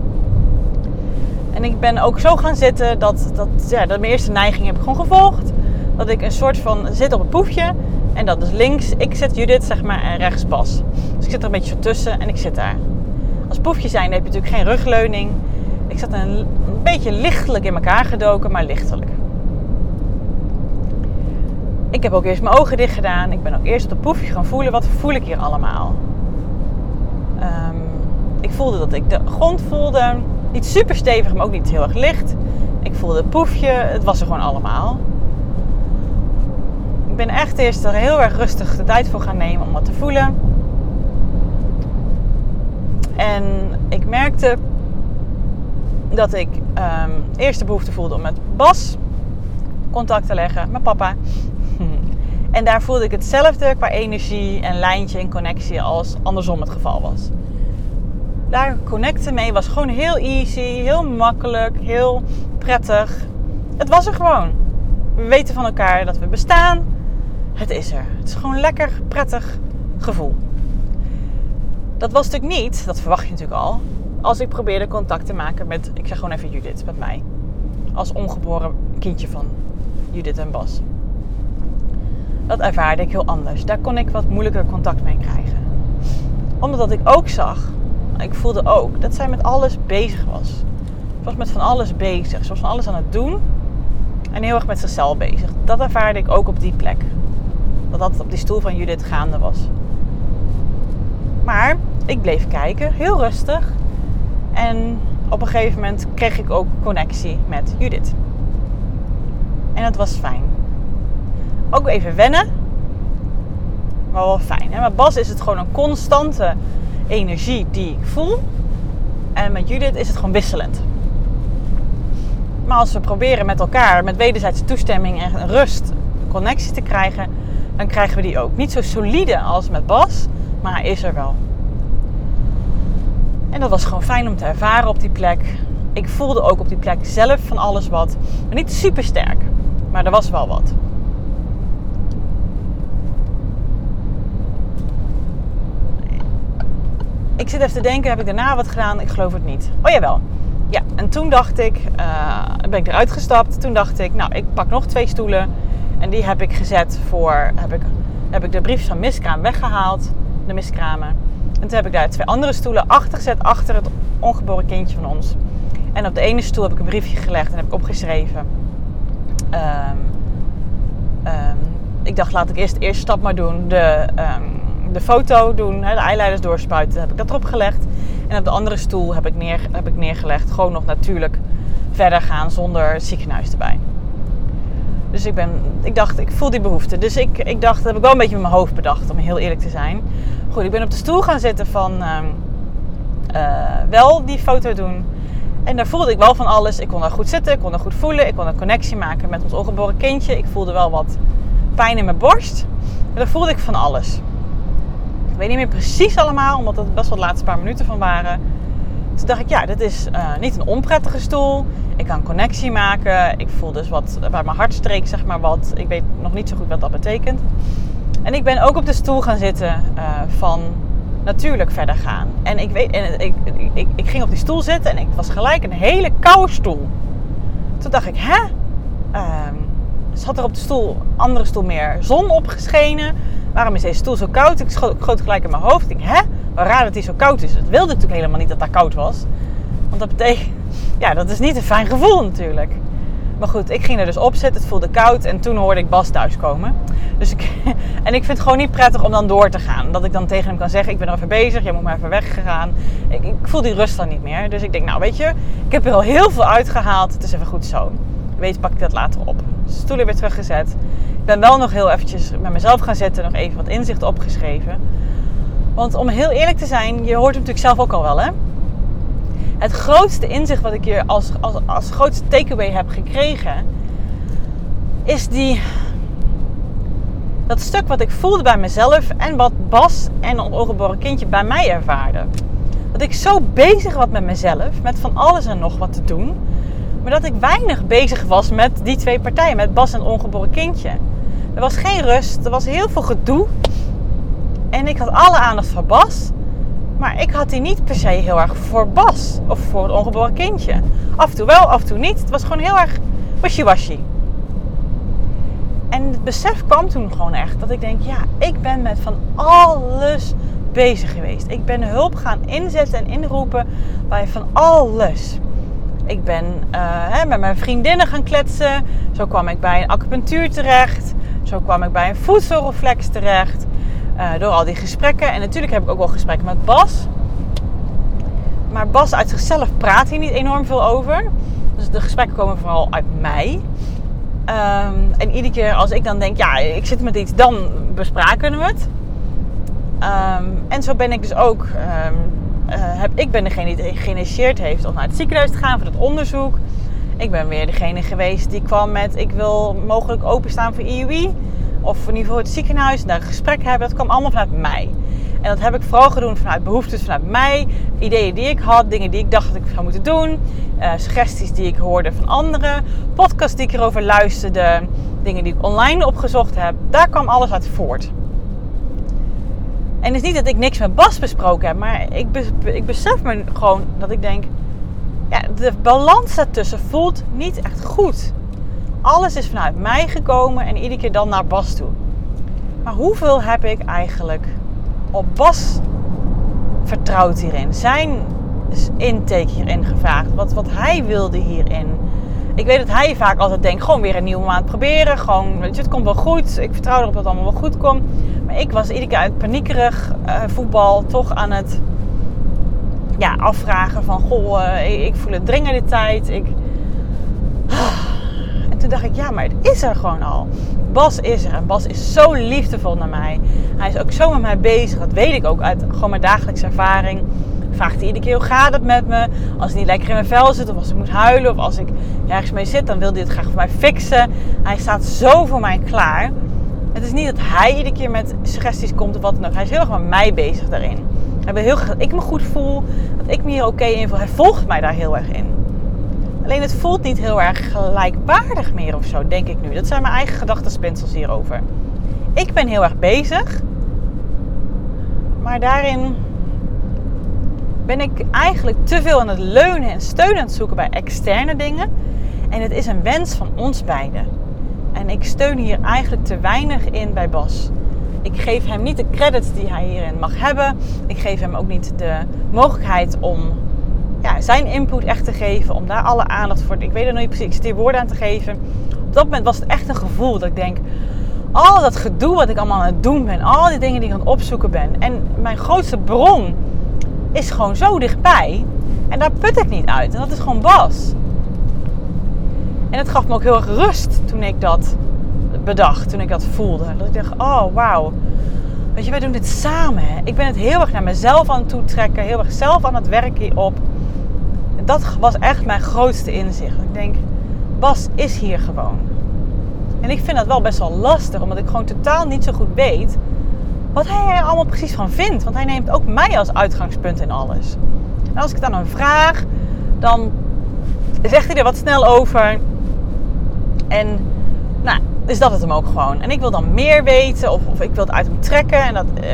En ik ben ook zo gaan zitten dat, dat, ja, dat mijn eerste neiging heb ik gewoon gevolgd dat ik een soort van zit op een poefje. En dat is links, ik zit Judith zeg maar en rechts Bas. Dus ik zit er een beetje zo tussen en ik zit daar. Als poefje zijn heb je natuurlijk geen rugleuning. Ik zat een, beetje lichtelijk in elkaar gedoken, maar lichtelijk. Ik heb ook eerst mijn ogen dicht gedaan. Ik ben ook eerst op de poefje gaan voelen. Wat voel ik hier allemaal? Um, ik voelde dat ik de grond voelde. Niet super stevig, maar ook niet heel erg licht. Ik voelde het poefje. Het was er gewoon allemaal ben echt eerst er heel erg rustig de tijd voor gaan nemen om wat te voelen. En ik merkte dat ik um, eerst de behoefte voelde om met Bas contact te leggen, met papa. En daar voelde ik hetzelfde qua energie en lijntje en connectie als andersom het geval was. Daar connecten mee was gewoon heel easy, heel makkelijk, heel prettig. Het was er gewoon. We weten van elkaar dat we bestaan het is er. Het is gewoon een lekker, prettig gevoel. Dat was natuurlijk niet, dat verwacht je natuurlijk al, als ik probeerde contact te maken met, ik zeg gewoon even Judith, met mij. Als ongeboren kindje van Judith en Bas. Dat ervaarde ik heel anders. Daar kon ik wat moeilijker contact mee krijgen. Omdat ik ook zag, ik voelde ook, dat zij met alles bezig was. Ze was met van alles bezig. Ze was van alles aan het doen. En heel erg met zichzelf bezig. Dat ervaarde ik ook op die plek dat dat op die stoel van Judith gaande was. Maar ik bleef kijken, heel rustig. En op een gegeven moment kreeg ik ook connectie met Judith. En dat was fijn. Ook even wennen, maar wel fijn. Met Bas is het gewoon een constante energie die ik voel. En met Judith is het gewoon wisselend. Maar als we proberen met elkaar, met wederzijdse toestemming en rust, connectie te krijgen, dan krijgen we die ook. Niet zo solide als met Bas, maar hij is er wel. En dat was gewoon fijn om te ervaren op die plek. Ik voelde ook op die plek zelf van alles wat. Maar niet super sterk, maar er was wel wat. Ik zit even te denken, heb ik daarna wat gedaan? Ik geloof het niet. Oh jawel. Ja, en toen dacht ik, uh, ben ik eruit gestapt. Toen dacht ik, nou, ik pak nog twee stoelen en die heb ik gezet voor, heb ik, heb ik de briefjes van miskraam weggehaald, de miskramen. En toen heb ik daar twee andere stoelen achter gezet, achter het ongeboren kindje van ons. En op de ene stoel heb ik een briefje gelegd en heb ik opgeschreven. Ehm, ehm, ik dacht, laat ik eerst de eerste stap maar doen. De, um, de foto doen, hè, de eyeliders doorspuiten. heb ik dat erop gelegd. En op de andere stoel heb ik, neer, heb ik neergelegd. Gewoon nog natuurlijk verder gaan zonder ziekenhuis erbij. Dus ik, ben, ik dacht, ik voel die behoefte. Dus ik, ik dacht, dat heb ik wel een beetje met mijn hoofd bedacht, om heel eerlijk te zijn. Goed, ik ben op de stoel gaan zitten van ehm, eh, wel die foto doen. En daar voelde ik wel van alles. Ik kon daar goed zitten, ik kon daar goed voelen. Ik kon een connectie maken met ons ongeboren kindje. Ik voelde wel wat pijn in mijn borst. En daar voelde ik van alles. Weet niet meer precies allemaal, omdat het best wel de laatste paar minuten van waren. Toen dacht ik, ja, dit is uh, niet een onprettige stoel. Ik kan connectie maken. Ik voel dus wat bij mijn hart streek, zeg maar wat. Ik weet nog niet zo goed wat dat betekent. En ik ben ook op de stoel gaan zitten uh, van natuurlijk verder gaan. En ik, weet, en ik, ik, ik, ging op die stoel zitten en ik was gelijk een hele koude stoel. Toen dacht ik, hè? Uh, zat er op de stoel, andere stoel meer zon opgeschenen? Waarom is deze stoel zo koud? Ik schoot, gelijk in mijn hoofd. Ik denk, hè? Waar raar dat hij zo koud is. Het wilde natuurlijk helemaal niet dat hij koud was. Want dat betekent, ja, dat is niet een fijn gevoel natuurlijk. Maar goed, ik ging er dus op zitten. Het voelde koud. En toen hoorde ik Bas thuiskomen. Dus ik, en ik vind het gewoon niet prettig om dan door te gaan. Dat ik dan tegen hem kan zeggen, ik ben er even bezig. Jij moet maar even weggegaan. Ik, ik voel die rust dan niet meer. Dus ik denk, nou weet je, ik heb er al heel veel uitgehaald. Het is even goed zo. Weet, pak ik dat later op. Stoelen weer teruggezet. Ben wel nog heel eventjes met mezelf gaan zitten. Nog even wat inzicht opgeschreven. Want om heel eerlijk te zijn, je hoort het natuurlijk zelf ook al wel hè het grootste inzicht wat ik hier als, als, als grootste takeaway heb gekregen, is die, dat stuk wat ik voelde bij mezelf en wat Bas en ongeboren kindje bij mij ervaarden. Dat ik zo bezig was met mezelf, met van alles en nog wat te doen, maar dat ik weinig bezig was met die twee partijen, met Bas en ongeboren kindje. Er was geen rust, er was heel veel gedoe. En ik had alle aandacht voor Bas. Maar ik had die niet per se heel erg voor Bas of voor het ongeboren kindje. Af en toe wel, af en toe niet. Het was gewoon heel erg wishy-washy. En het besef kwam toen gewoon echt dat ik denk, ja, ik ben met van alles bezig geweest. Ik ben hulp gaan inzetten en inroepen bij van alles. Ik ben uh, hè, met mijn vriendinnen gaan kletsen. Zo kwam ik bij een acupunctuur terecht. Zo kwam ik bij een voedselreflex terecht. Uh, door al die gesprekken. En natuurlijk heb ik ook wel gesprekken met Bas. Maar Bas uit zichzelf praat hier niet enorm veel over. Dus de gesprekken komen vooral uit mij. Um, en iedere keer als ik dan denk, ja, ik zit met iets, dan bespraken we het. Um, en zo ben ik dus ook, um, uh, heb, ik ben degene die geïnitieerd heeft om naar het ziekenhuis te gaan voor het onderzoek. Ik ben weer degene geweest die kwam met, ik wil mogelijk openstaan voor IUI of in ieder geval het ziekenhuis en daar een gesprek hebben. Dat kwam allemaal vanuit mij. En dat heb ik vooral gedaan vanuit behoeftes vanuit mij, ideeën die ik had, dingen die ik dacht dat ik zou moeten doen, uh, suggesties die ik hoorde van anderen, podcasts die ik erover luisterde, dingen die ik online opgezocht heb. Daar kwam alles uit voort. En het is niet dat ik niks met Bas besproken heb, maar ik, ik besef me gewoon dat ik denk, ja, de balans daartussen voelt niet echt goed alles is vanuit mij gekomen en iedere keer dan naar Bas toe. Maar hoeveel heb ik eigenlijk op Bas vertrouwd hierin? Zijn intake hierin gevraagd? Wat, wat hij wilde hierin? Ik weet dat hij vaak altijd denkt, gewoon weer een nieuwe maand proberen. Gewoon, het komt wel goed. Ik vertrouw erop dat het allemaal wel goed komt. Maar ik was iedere keer uit paniekerig uh, voetbal toch aan het ja, afvragen van... Goh, uh, ik, ik, voel het dringende tijd. Ik... En toen dacht ik, ja, maar het is er gewoon al. Bas is er en Bas is zo liefdevol naar mij. Hij is ook zo met mij bezig. Dat weet ik ook uit gewoon mijn dagelijkse ervaring. Vraagt hij iedere keer hoe gaat het met me? Als hij niet lekker in mijn vel zit of als ik moet huilen of als ik ergens mee zit, dan wil hij het graag voor mij fixen. Hij staat zo voor mij klaar. Het is niet dat hij iedere keer met suggesties komt of wat dan ook. Hij is heel erg met mij bezig daarin. Wil heel ik me goed voel, dat ik me hier oké in voel. Hij volgt mij daar heel erg in. Alleen het voelt niet heel erg gelijkwaardig meer of zo, denk ik nu. Dat zijn mijn eigen gedachtenspinsels hierover. Ik ben heel erg bezig. Maar daarin ben ik eigenlijk te veel aan het leunen en steun aan het zoeken bij externe dingen. En het is een wens van ons beiden. En ik steun hier eigenlijk te weinig in bij Bas. Ik geef hem niet de credits die hij hierin mag hebben. Ik geef hem ook niet de mogelijkheid om ja, zijn input echt te geven. Om daar alle aandacht voor. Ik weet er nog niet precies. Hier woorden aan te geven. Op dat moment was het echt een gevoel dat ik denk. Al dat gedoe wat ik allemaal aan het doen ben. Al die dingen die ik aan het opzoeken ben. En mijn grootste bron is gewoon zo dichtbij. En daar put ik niet uit. En dat is gewoon Bas. En het gaf me ook heel erg rust toen ik dat bedacht. Toen ik dat voelde. Dat ik dacht, oh wauw. Weet je, wij doen dit samen. Ik ben het heel erg naar mezelf aan het toetrekken. Heel erg zelf aan het werken hierop dat was echt mijn grootste inzicht. Ik denk, Bas is hier gewoon. En ik vind dat wel best wel lastig, omdat ik gewoon totaal niet zo goed weet wat hij er allemaal precies van vindt. Want hij neemt ook mij als uitgangspunt in alles. En als ik aan hem vraag, dan zegt hij er wat snel over. En nou, is dat het hem ook gewoon. En ik wil dan meer weten of, of ik wil het uit hem trekken. En dat, uh,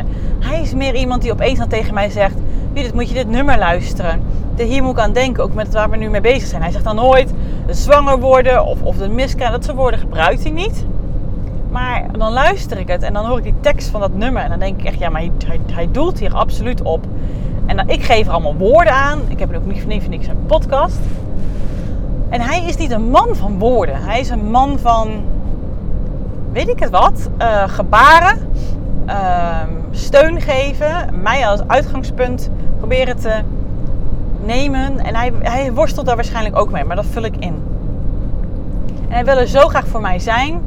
hij is meer iemand die opeens dan tegen mij zegt: Judith, moet je dit nummer luisteren? hier moet ik aan denken, ook met waar we nu mee bezig zijn. Hij zegt dan nooit zwanger worden of, of de miskraam. Dat soort woorden gebruikt hij niet. Maar dan luister ik het en dan hoor ik die tekst van dat nummer. En dan denk ik echt, ja, maar hij, hij, doelt hier absoluut op. En dan, ik geef er allemaal woorden aan. Ik heb er ook niet voor niks een podcast. En hij is niet een man van woorden. Hij is een man van, weet ik het wat, uh, gebaren, uh, steun geven, mij als uitgangspunt proberen te nemen. En hij, hij worstelt daar waarschijnlijk ook mee, maar dat vul ik in. En hij wil er zo graag voor mij zijn,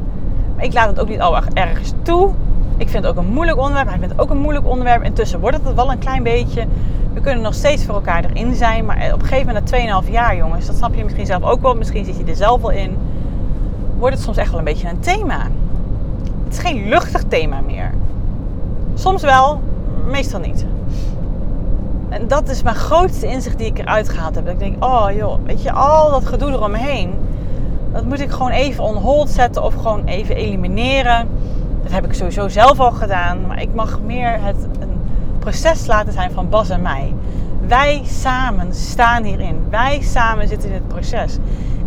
maar ik laat het ook niet al ergens toe. Ik vind het ook een moeilijk onderwerp. Hij vindt het ook een moeilijk onderwerp. Intussen wordt het wel een klein beetje. We kunnen nog steeds voor elkaar erin zijn. Maar op een gegeven moment, na 2,5 jaar, jongens, dat snap je misschien zelf ook wel. Misschien zit je er zelf wel in. Wordt het soms echt wel een beetje een thema. Het is geen luchtig thema meer. Soms wel, meestal niet. En dat is mijn grootste inzicht die ik eruit gehaald heb. Dat ik denk, oh joh, weet je, al dat gedoe eromheen. Dat moet ik gewoon even on hold zetten of gewoon even elimineren. Dat heb ik sowieso zelf al gedaan. Maar ik mag meer het een proces laten zijn van Bas en mij. Wij samen staan hierin. Wij samen zitten in het proces.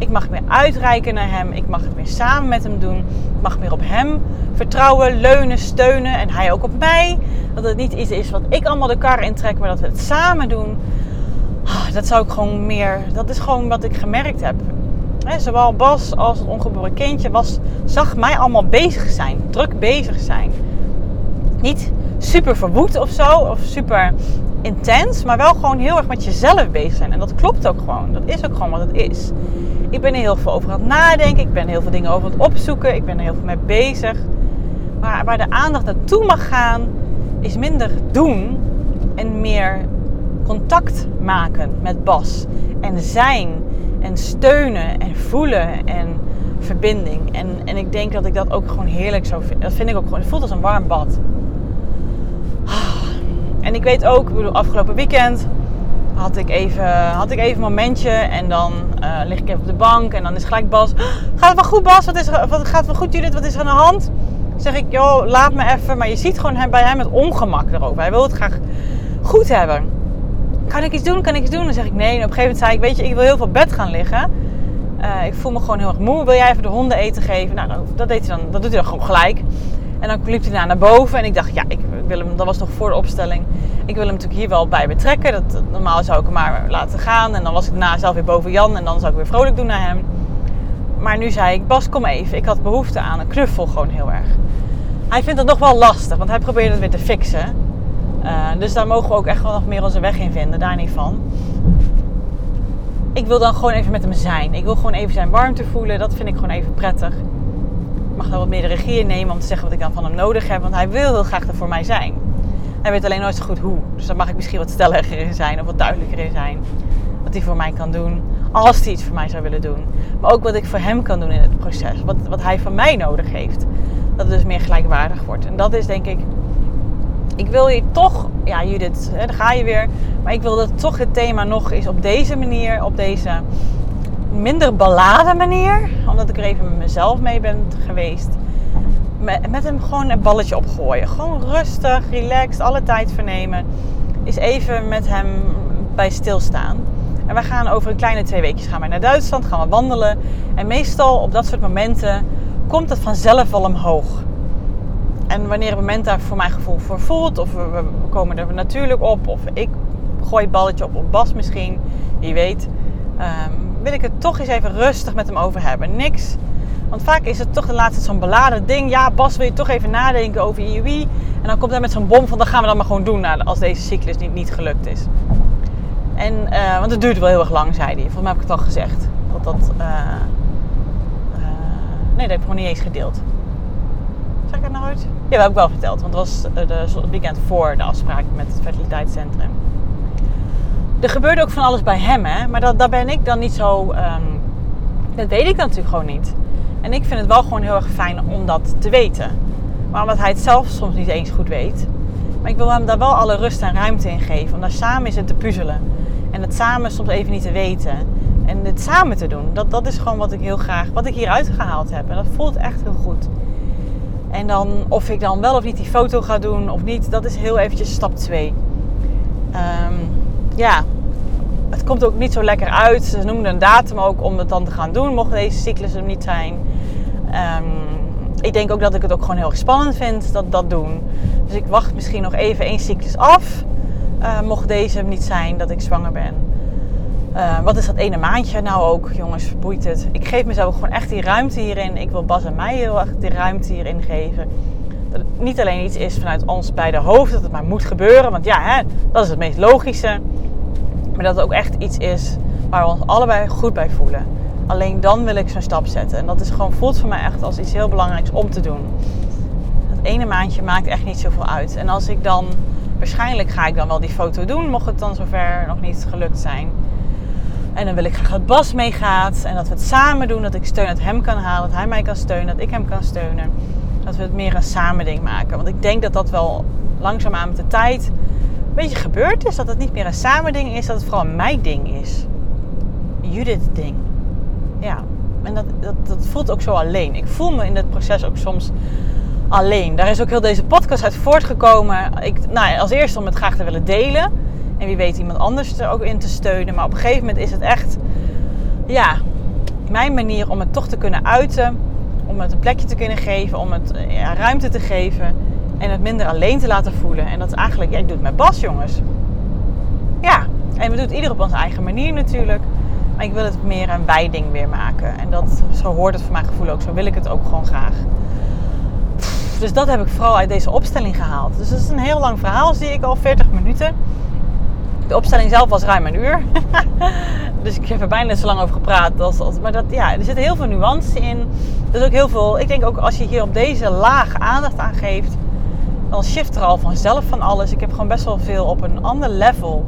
Ik mag meer uitreiken naar hem. Ik mag het meer samen met hem doen. Ik mag meer op hem vertrouwen, leunen, steunen. En hij ook op mij. Dat het niet iets is wat ik allemaal de kar intrek, maar dat we het samen doen. Ah, dat zou ik gewoon meer. Dat is gewoon wat ik gemerkt heb. zowel Bas als het ongeboren kindje was, zag mij allemaal bezig zijn. Druk bezig zijn. Niet super verwoed of zo. Of super intens. Maar wel gewoon heel erg met jezelf bezig zijn. En dat klopt ook gewoon. Dat is ook gewoon wat het is. Ik ben er heel veel over aan het nadenken. Ik ben heel veel dingen over aan het opzoeken. Ik ben er heel veel mee bezig. Maar waar de aandacht naartoe mag gaan, is minder doen en meer contact maken met Bas. En zijn en steunen en voelen en verbinding. En, en ik denk dat ik dat ook gewoon heerlijk zo vind. Dat vind ik ook gewoon. Het voelt als een warm bad. Ah. En ik weet ook, ik bedoel, afgelopen weekend had ik even, had ik even een momentje en dan uh, lig ik even op de bank en dan is gelijk Bas. Gaat het wel goed Bas? Wat is er, wat, gaat wel goed Judith? Wat is er aan de hand? zeg ik, joh, laat me even. Maar je ziet gewoon hem, bij hem het ongemak erover. Hij wil het graag goed hebben. Kan ik iets doen? Kan ik iets doen? Dan zeg ik nee. En op een gegeven moment zei ik, weet je, ik wil heel veel bed gaan liggen. Uh, ik voel me gewoon heel erg moe. Wil jij even de honden eten geven? Nou, dat, deed hij dan, dat doet hij dan gewoon gelijk. En dan liep hij naar boven en ik dacht, ja, ik wil hem, dat was nog voor de opstelling. Ik wil hem natuurlijk hier wel bij betrekken. Dat, normaal zou ik hem maar laten gaan. En dan was ik daarna zelf weer boven Jan en dan zou ik weer vrolijk doen naar hem. Maar nu zei ik, Bas, kom even. Ik had behoefte aan een knuffel gewoon heel erg. Hij vindt het nog wel lastig, want hij probeert het weer te fixen. Uh, dus daar mogen we ook echt wel nog meer onze weg in vinden, daar niet van. Ik wil dan gewoon even met hem zijn. Ik wil gewoon even zijn warmte voelen. Dat vind ik gewoon even prettig. Mag dan wat meer de regie nemen om te zeggen wat ik dan van hem nodig heb. Want hij wil heel graag er voor mij zijn. Hij weet alleen nooit zo goed hoe. Dus daar mag ik misschien wat stelliger in zijn of wat duidelijker in zijn. Wat hij voor mij kan doen. Als hij iets voor mij zou willen doen. Maar ook wat ik voor hem kan doen in het proces. Wat, wat hij van mij nodig heeft dat het dus meer gelijkwaardig wordt. En dat is denk ik, ik wil je toch, ja Judith, daar ga je weer. Maar ik wil dat toch het thema nog eens op deze manier, op deze minder beladen manier. Omdat ik er even met mezelf mee ben geweest. Met, hem gewoon een balletje opgooien. Gewoon rustig, relaxed, alle tijd vernemen. Is even met hem bij stilstaan. En we gaan over een kleine twee weekjes gaan we naar Duitsland, gaan we wandelen. En meestal op dat soort momenten komt het vanzelf wel omhoog. En wanneer het moment daar voor mijn gevoel voor voelt, of we, komen er natuurlijk op, of ik gooi het balletje op op Bas misschien, wie weet, ehm, wil ik het toch eens even rustig met hem over hebben. Niks. Want vaak is het toch de laatste zo'n beladen ding. Ja, Bas wil je toch even nadenken over IUI. En dan komt hij met zo'n bom van, dan gaan we dat maar gewoon doen nou, als deze cyclus niet, niet gelukt is. En, uh, want het duurt wel heel erg lang, zei hij. Volgens mij heb ik het al gezegd. Dat dat... Uh, Nee, dat heb ik gewoon niet eens gedeeld. Zeg ik het nou uit? Ja, dat heb ik wel verteld. Want het was eh, het weekend voor de afspraak met het fertiliteitscentrum. Er gebeurde ook van alles bij hem, hè. Maar dat, daar ben ik dan niet zo... Um, dat weet ik natuurlijk gewoon niet. En ik vind het wel gewoon heel erg fijn om dat te weten. Maar omdat hij het zelf soms niet eens goed weet. Maar ik wil hem daar wel alle rust en ruimte in geven. Om daar samen eens in te puzzelen. En het samen soms even niet te weten en het samen te doen. Dat, dat is gewoon wat ik heel graag, wat ik hieruit gehaald heb. En dat voelt echt heel goed. En dan of ik dan wel of niet die foto ga doen of niet, dat is heel eventjes stap 2. Ehm, ja, het komt ook niet zo lekker uit. Ze noemden een datum ook om het dan te gaan doen, mocht deze cyclus er niet zijn. Ehm, ik denk ook dat ik het ook gewoon heel spannend vind, dat dat doen. Dus ik wacht misschien nog even één cyclus af. Uh, mocht deze niet zijn, dat ik zwanger ben. Uh, wat is dat ene maandje nou ook, jongens, boeit het. Ik geef mezelf gewoon echt die ruimte hierin. Ik wil Bas en mij heel erg die ruimte hierin geven. Dat het niet alleen iets is vanuit ons beide hoofd, dat het maar moet gebeuren. Want ja, hè, dat is het meest logische. Maar dat het ook echt iets is waar we ons allebei goed bij voelen. Alleen dan wil ik zo'n stap zetten. En dat is gewoon, voelt voor mij echt als iets heel belangrijks om te doen. Dat ene maandje maakt echt niet zoveel uit. En als ik dan, waarschijnlijk ga ik dan wel die foto doen, mocht het dan zover nog niet gelukt zijn. En dan wil ik graag dat Bas meegaat en dat we het samen doen. Dat ik steun uit hem kan halen, dat hij mij kan steunen, dat ik hem kan steunen. Dat we het meer een samen ding maken. Want ik denk dat dat wel langzaamaan met de tijd een beetje gebeurd is. Dat het niet meer een samen ding is, dat het vooral mijn ding is. Judith ding. Ja, en dat, dat, dat voelt ook zo alleen. Ik voel me in dit proces ook soms alleen. Daar is ook heel deze podcast uit voortgekomen. Ik, nou, als eerste om het graag te willen delen. En wie weet iemand anders er ook in te steunen. Maar op een gegeven moment is het echt, ja, mijn manier om het toch te kunnen uiten. Om het een plekje te kunnen geven. Om het ruimte te geven. En het minder alleen te laten voelen. En dat is eigenlijk, ja, ik doe het met Bas, jongens. Ja, en we doen het ieder op onze eigen manier natuurlijk. Maar ik wil het meer een wijding weer maken. En dat, zo hoort het voor mijn gevoel ook. Zo wil ik het ook gewoon graag. Dus dat heb ik vooral uit deze opstelling gehaald. Dus dat is een heel lang verhaal, zie ik al 40 minuten. De opstelling zelf was ruim een uur. dus ik heb er bijna zo lang over gepraat. Als, als, maar dat, ja, er zit heel veel nuance in. Er is ook heel veel. Ik denk ook als je hier op deze laag aandacht aan geeft, dan shift er al vanzelf van alles. Ik heb gewoon best wel veel op een ander level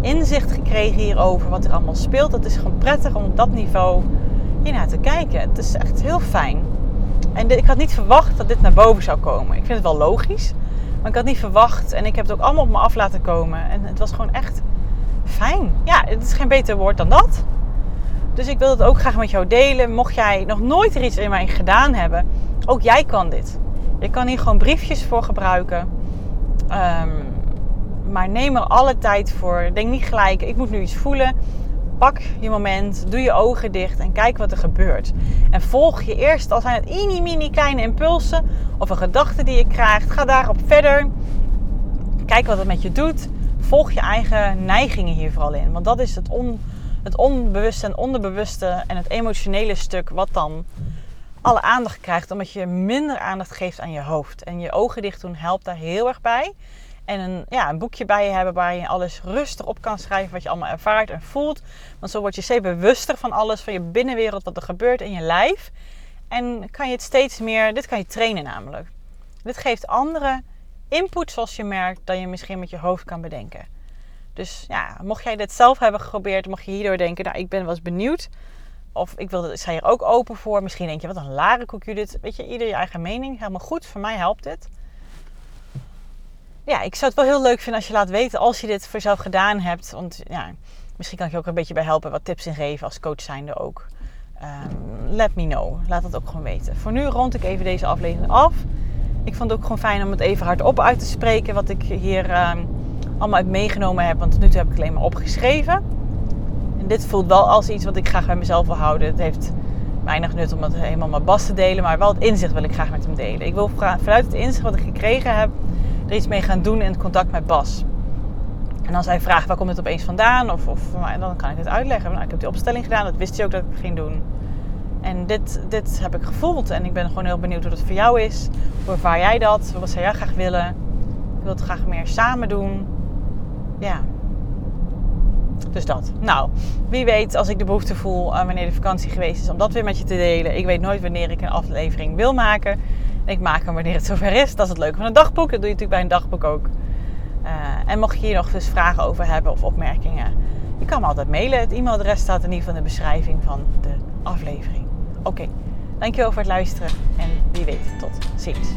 inzicht gekregen hierover. Wat er allemaal speelt. Het is gewoon prettig om op dat niveau hiernaar te kijken. Het is echt heel fijn. En ik had niet verwacht dat dit naar boven zou komen. Ik vind het wel logisch. Maar ik had niet verwacht. En ik heb het ook allemaal op me af laten komen. En het was gewoon echt fijn. Ja, het is geen beter woord dan dat. Dus ik wil het ook graag met jou delen. Mocht jij nog nooit er iets in mij gedaan hebben, ook jij kan dit. Je kan hier gewoon briefjes voor gebruiken. Ehm, maar neem er alle tijd voor. Denk niet gelijk, ik moet nu iets voelen. Pak je moment, doe je ogen dicht en kijk wat er gebeurt. En volg je eerst, al zijn het mini mini kleine impulsen of een gedachte die je krijgt, ga daarop verder. Kijk wat het met je doet. Volg je eigen neigingen hier vooral in. Want dat is het, on, het onbewuste en onderbewuste en het emotionele stuk wat dan alle aandacht krijgt. Omdat je minder aandacht geeft aan je hoofd. En je ogen dicht doen helpt daar heel erg bij en een, ja, een boekje bij je hebben waar je alles rustig op kan schrijven wat je allemaal ervaart en voelt. Want zo word je steeds bewuster van alles, van je binnenwereld, wat er gebeurt in je lijf. En kan je het steeds meer, dit kan je trainen namelijk. Dit geeft andere input zoals je merkt dan je misschien met je hoofd kan bedenken. Dus ja, mocht jij dit zelf hebben geprobeerd, mocht je hierdoor denken, nou ik ben wel eens benieuwd. Of ik wil, sta hier ook open voor. Misschien denk je, wat een lare koekje dit. Weet je, ieder je eigen mening. Helemaal goed. Voor mij helpt dit ja, ik zou het wel heel leuk vinden als je laat weten als je dit voor jezelf gedaan hebt. Want ja, misschien kan ik je ook een beetje bij helpen, wat tips in geven als coach zijnde ook. Um, let me know. Laat dat ook gewoon weten. Voor nu rond ik even deze aflevering af. Ik vond het ook gewoon fijn om het even hardop uit te spreken. Wat ik hier um, allemaal uit meegenomen heb. Want tot nu toe heb ik alleen maar opgeschreven. Dit voelt wel als iets wat ik graag bij mezelf wil houden. Het heeft weinig nut om het helemaal met Bas te delen. Maar wel het inzicht wil ik graag met hem delen. Ik wil vanuit het inzicht wat ik gekregen heb er iets mee gaan doen in het contact met Bas. En als hij vraagt waar komt het opeens vandaan, of, of dan kan ik het uitleggen. Nou, ik heb die opstelling gedaan, dat wist hij ook dat ik ging doen. En dit, dit heb ik gevoeld en ik ben gewoon heel benieuwd hoe dat voor jou is. Hoe ervaar jij dat? Wat zou jij graag willen? Ik wil het graag meer samen doen. Ja. Dus dat. Nou, wie weet als ik de behoefte voel uh, wanneer de vakantie geweest is om dat weer met je te delen. Ik weet nooit wanneer ik een aflevering wil maken. Ik maak hem wanneer het zover is. Dat is het leuke van een dagboek. Dat doe je natuurlijk bij een dagboek ook. Uh, en mocht je hier nog dus vragen over hebben of opmerkingen, je kan me altijd mailen. Het e-mailadres staat in ieder geval in de beschrijving van de aflevering. Oké, dankjewel voor het luisteren en wie weet, tot ziens.